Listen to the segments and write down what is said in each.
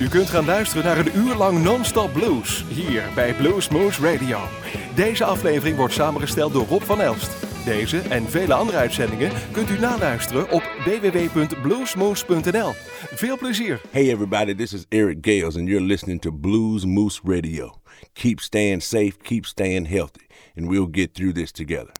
U kunt gaan luisteren naar een uur lang non-stop blues hier bij Blues Moose Radio. Deze aflevering wordt samengesteld door Rob van Elst. Deze en vele andere uitzendingen kunt u naluisteren op www.bluesmoose.nl. Veel plezier. Hey everybody, this is Eric Gales and you're listening to Blues Moose Radio. Keep staying safe, keep staying healthy, and we'll get through this together.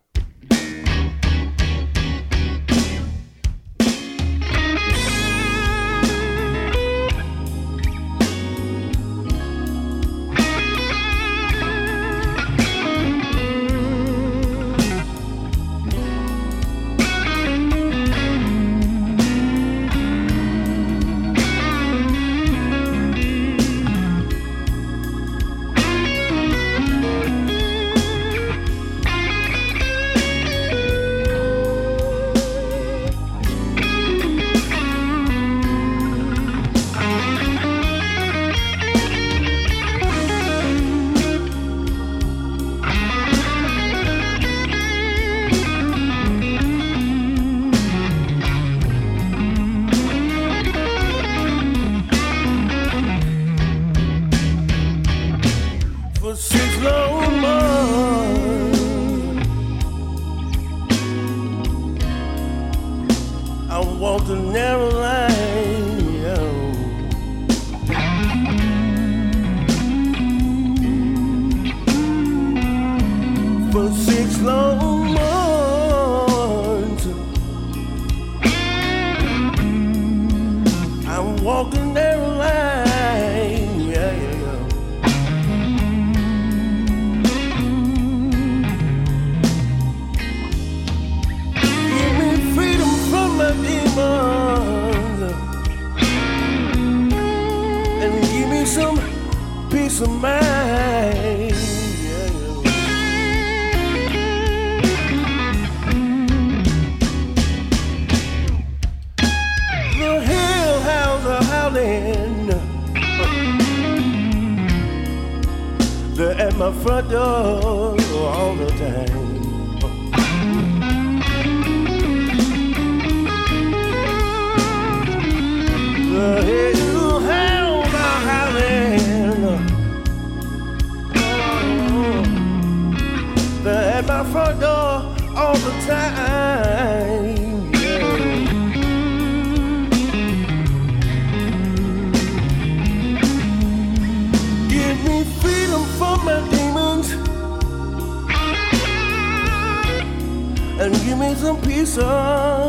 walking that line. Yeah, yeah, yeah. Give me freedom from my demons, and give me some peace of mind. Said all the it's sorriso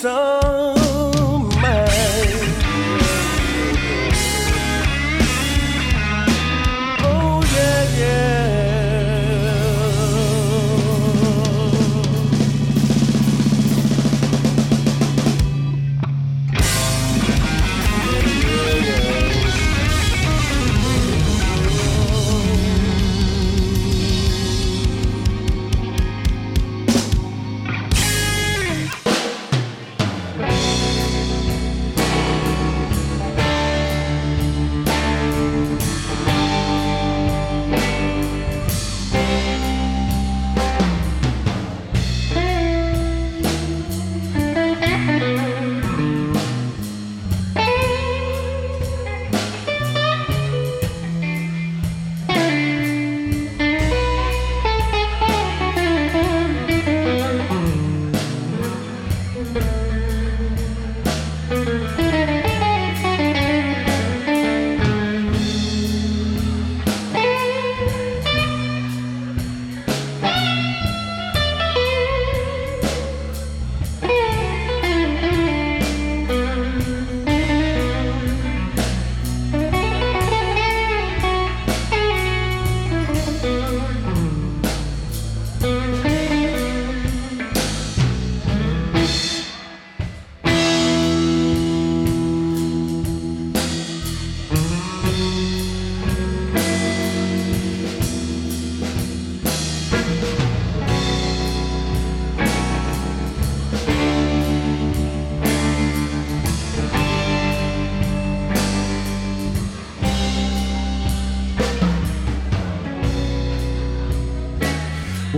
Some.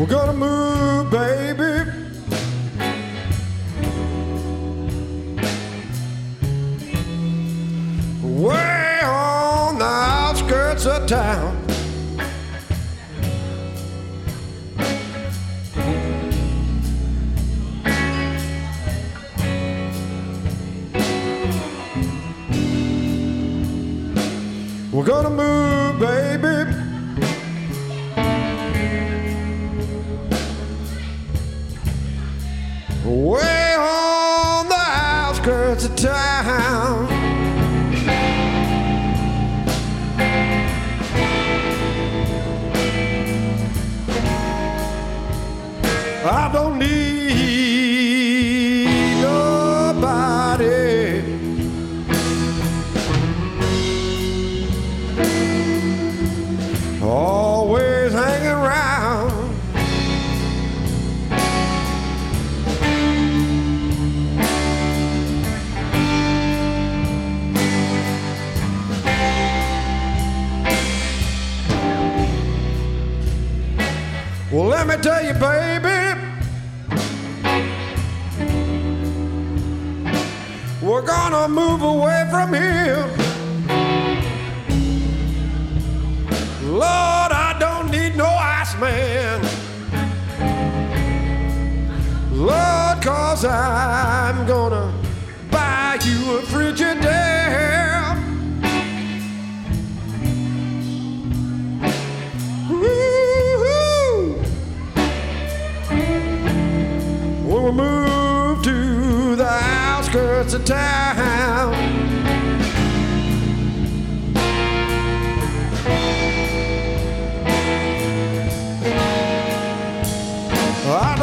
We're gonna move, baby. Way on the outskirts of town. We're gonna move. I'm gonna buy you a Frigidaire. Woo-hoo. We'll move to the outskirts of town. I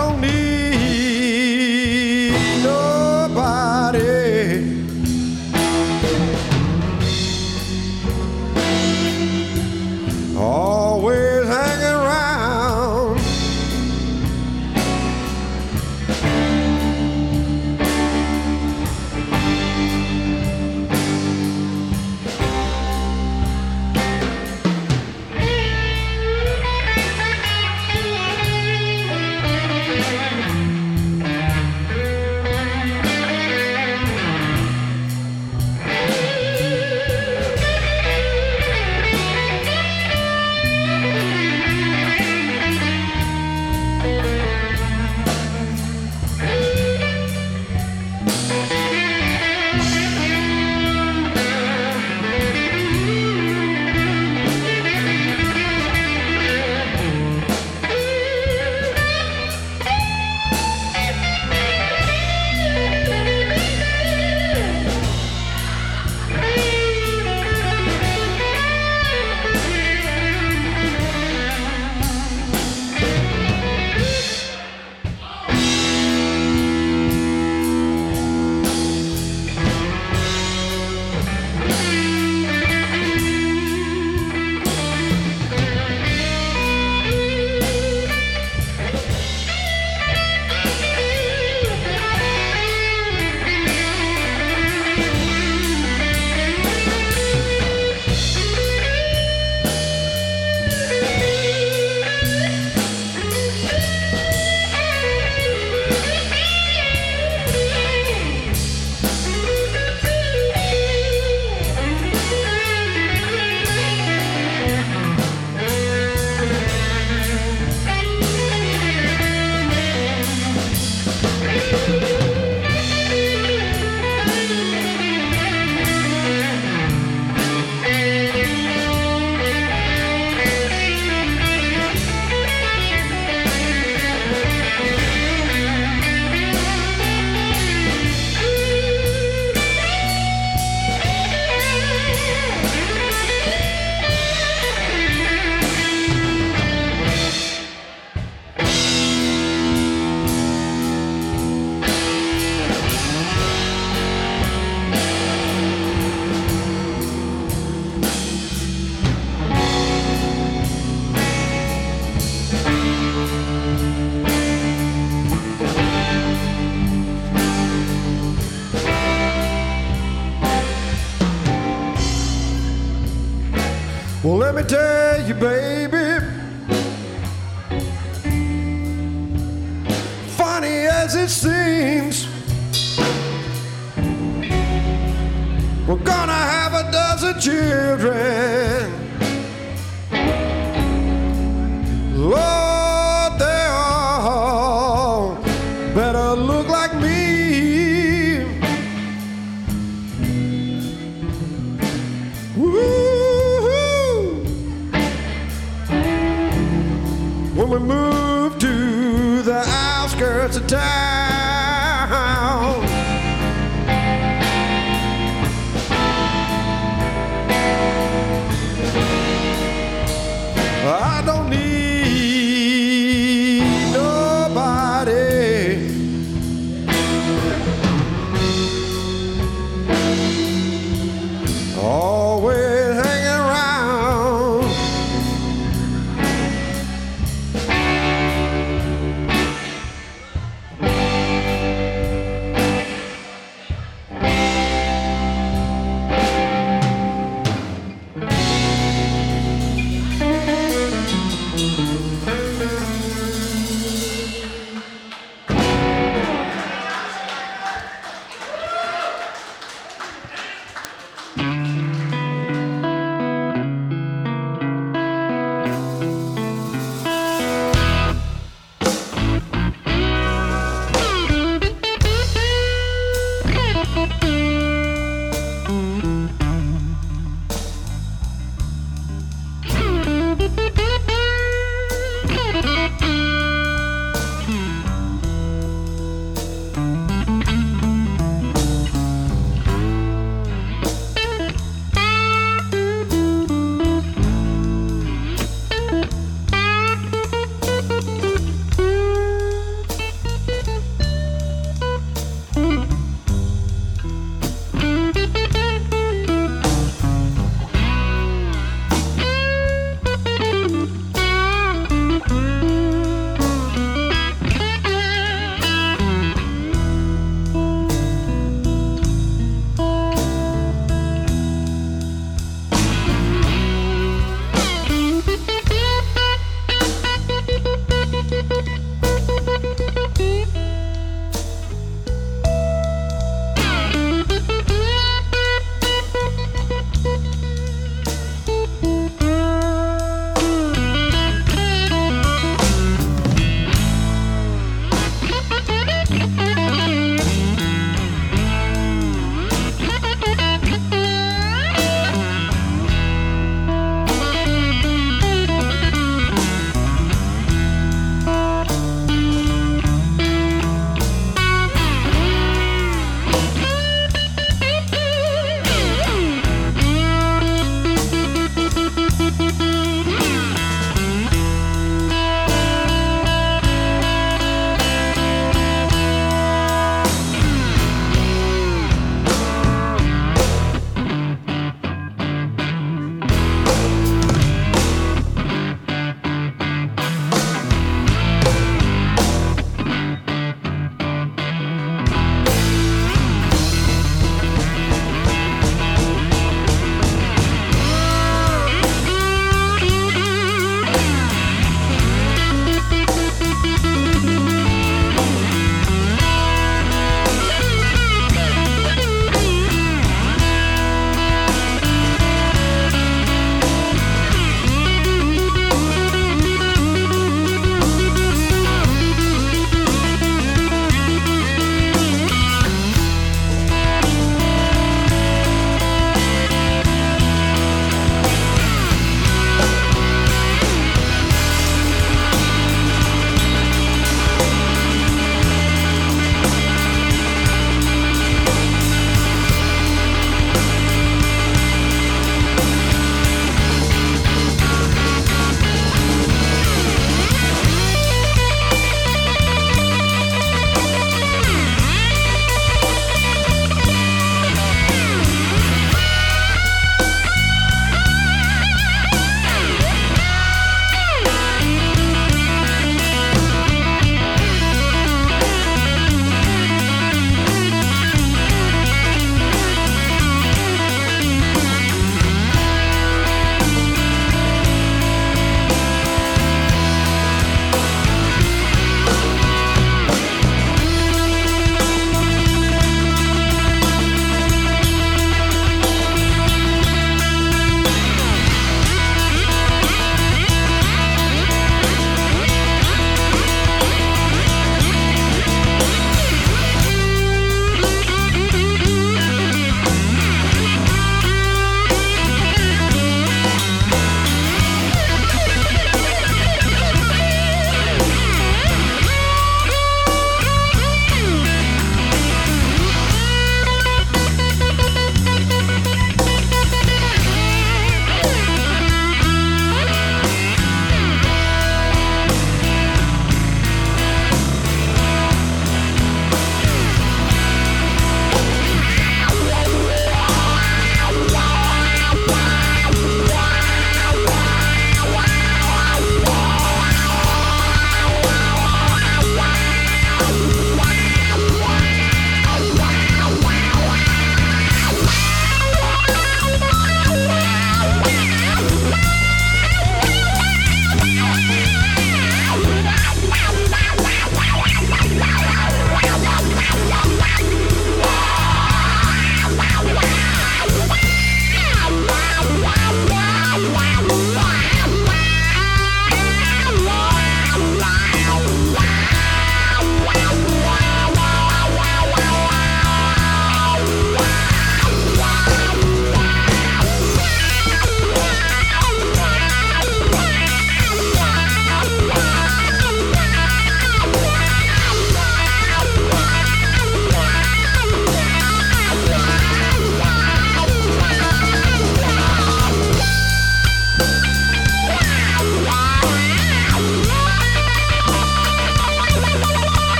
return.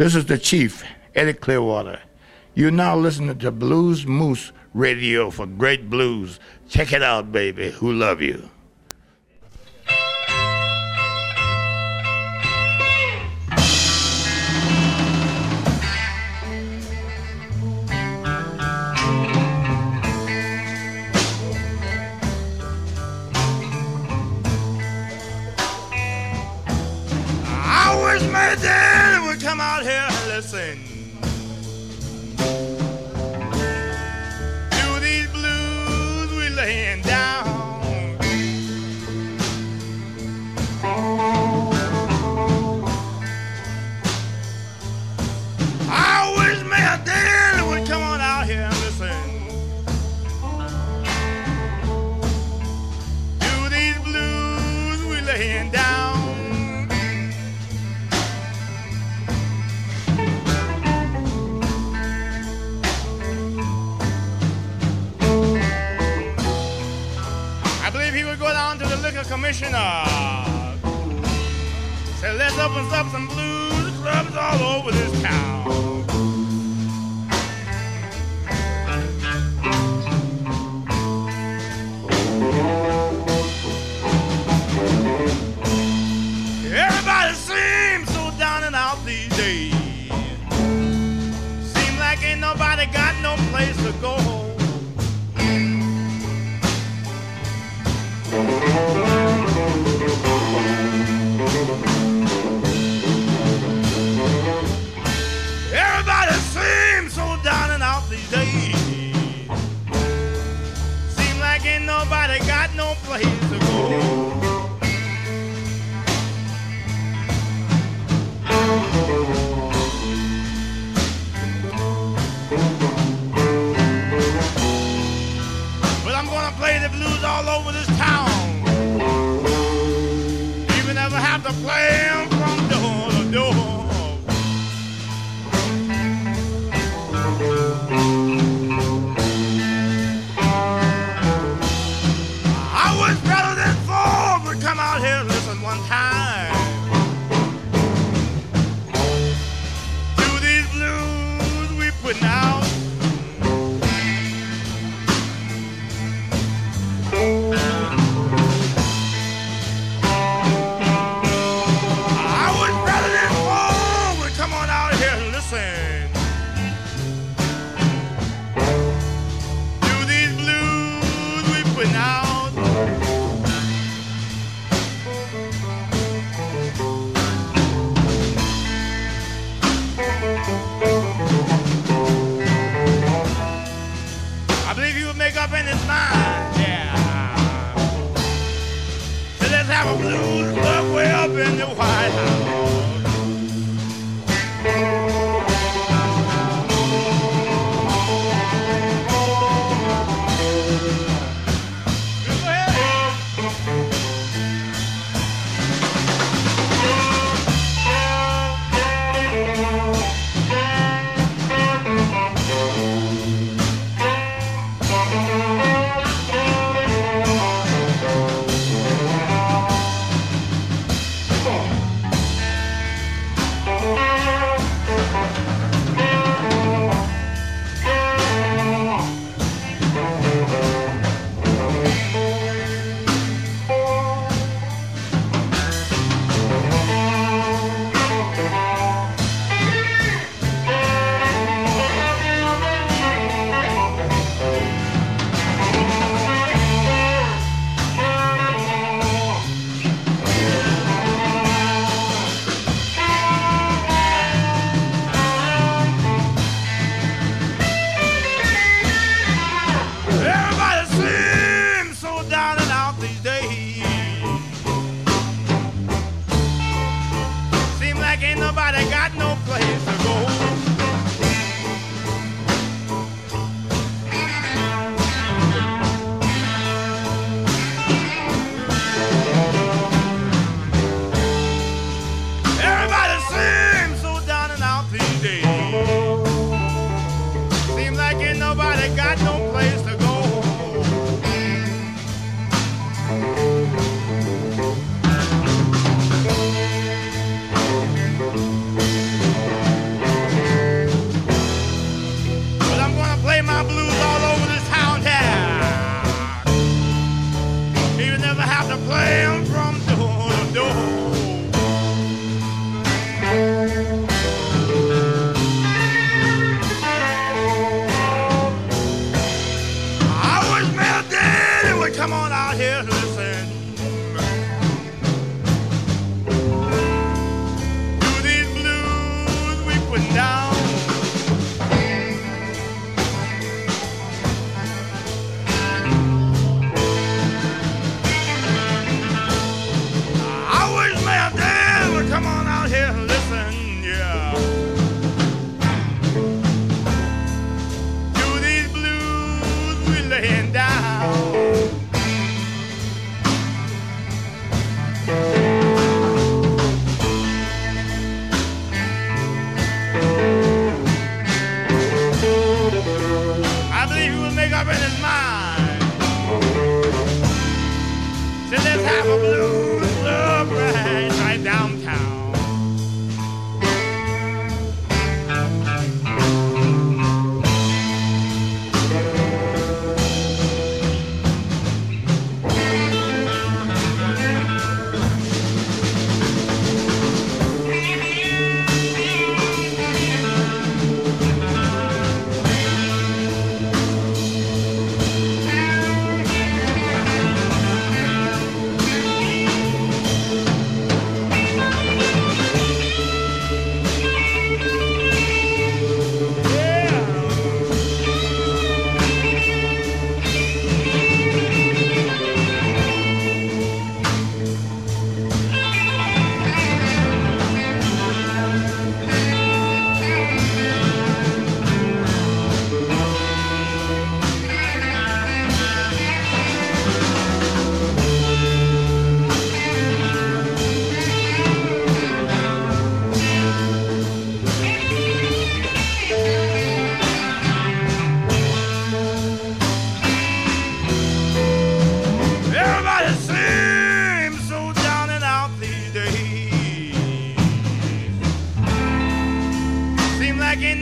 This is the Chief, Eddy Clearwater. You're now listening to Blues Moose Radio for great blues. Check it out, baby. Who love you?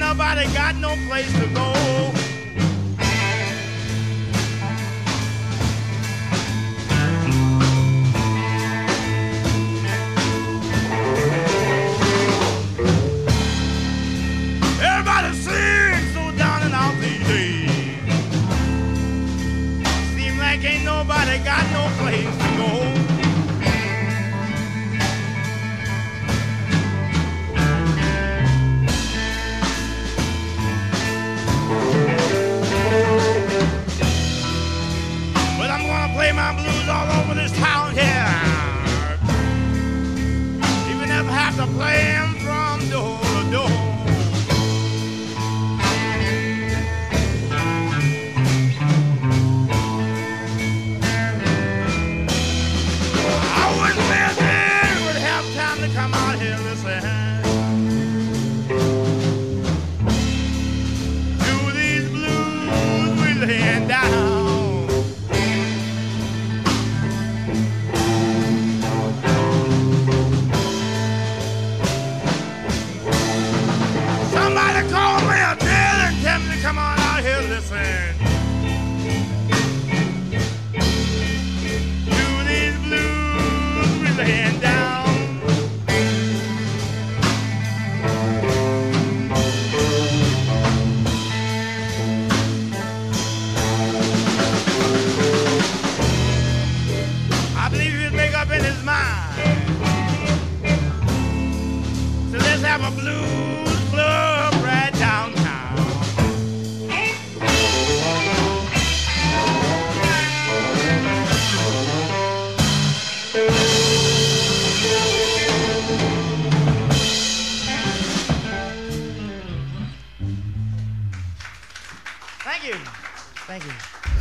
nobody got no place to go.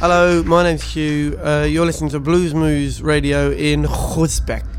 Hello, my name's Hugh. Uh, you're listening to Blues Moose Radio in Groesbeek.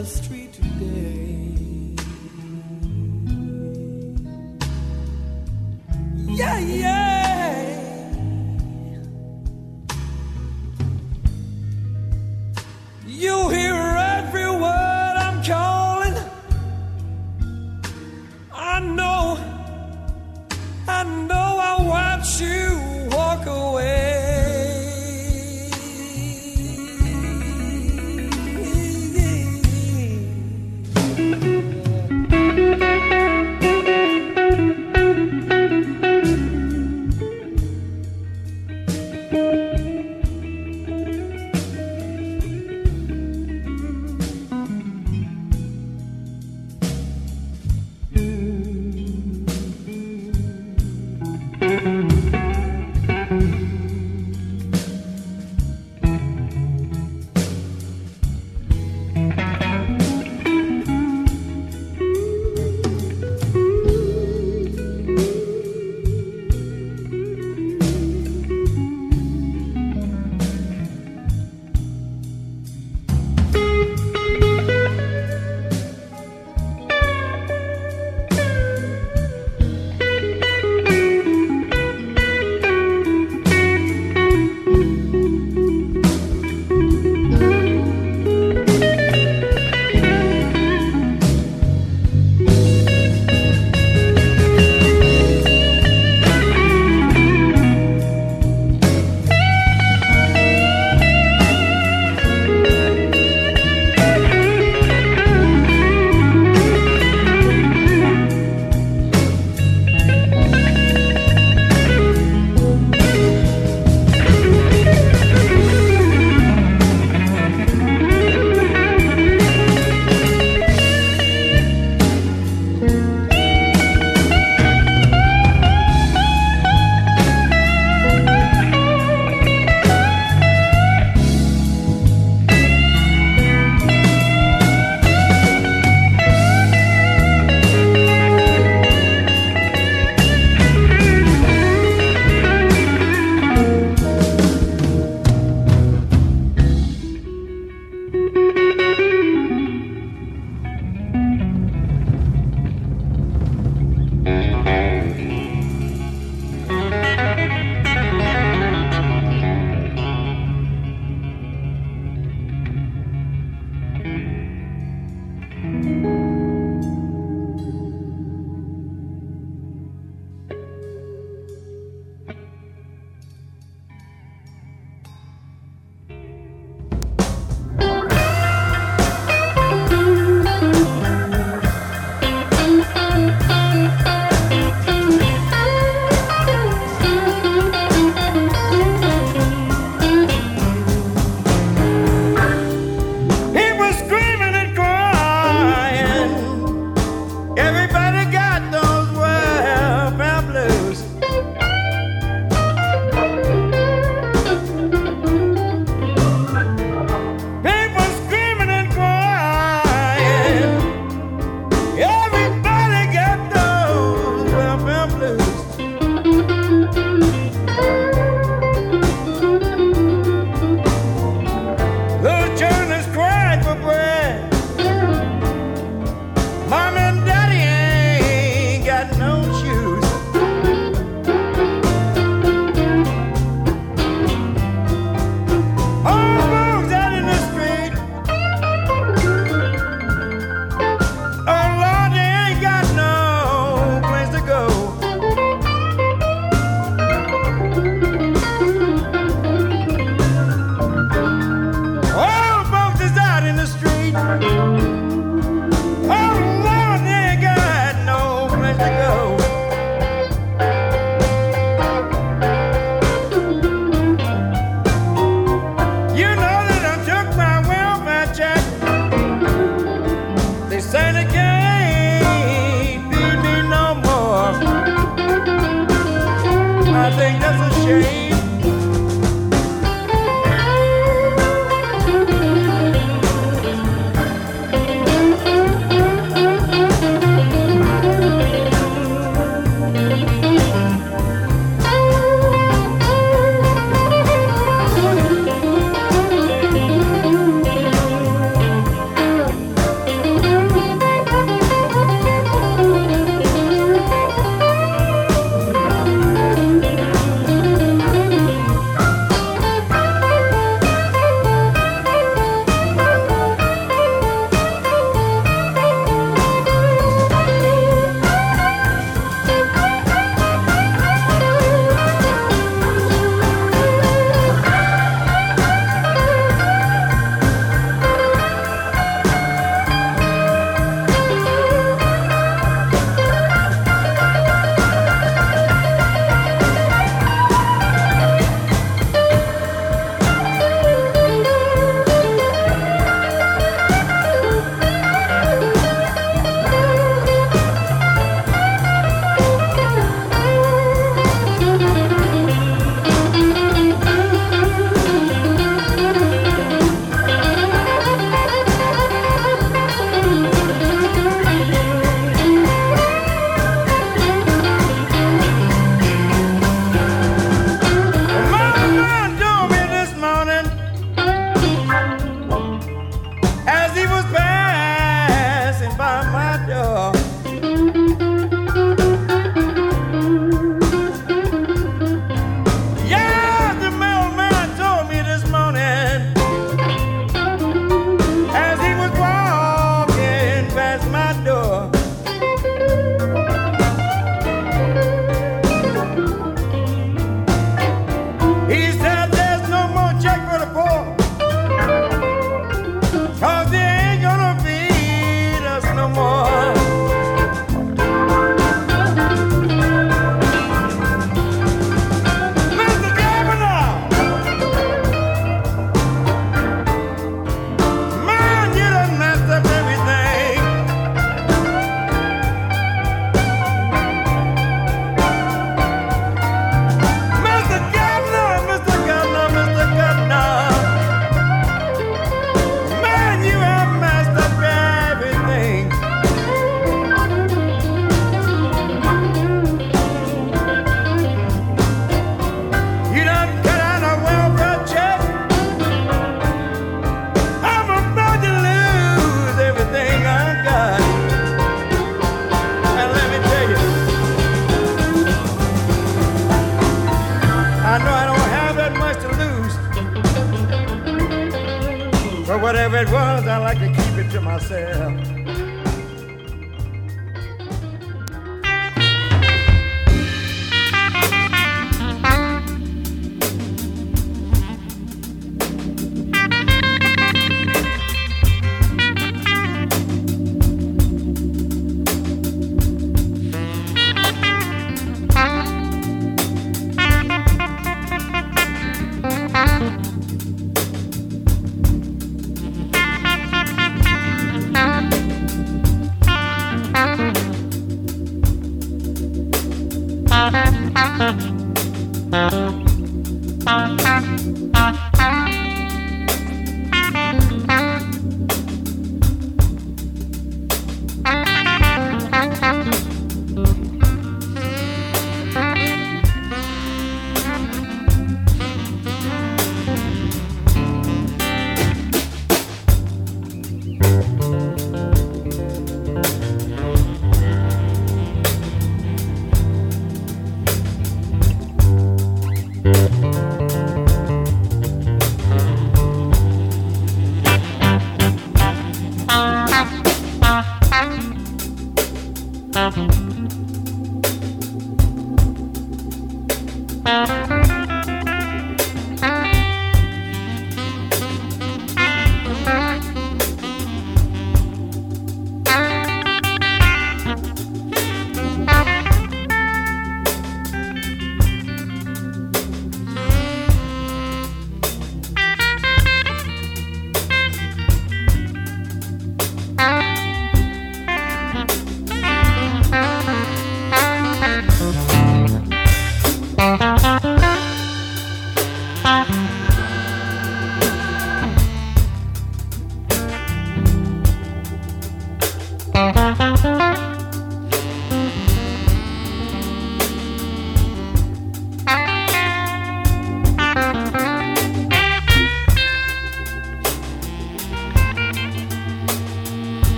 The street today.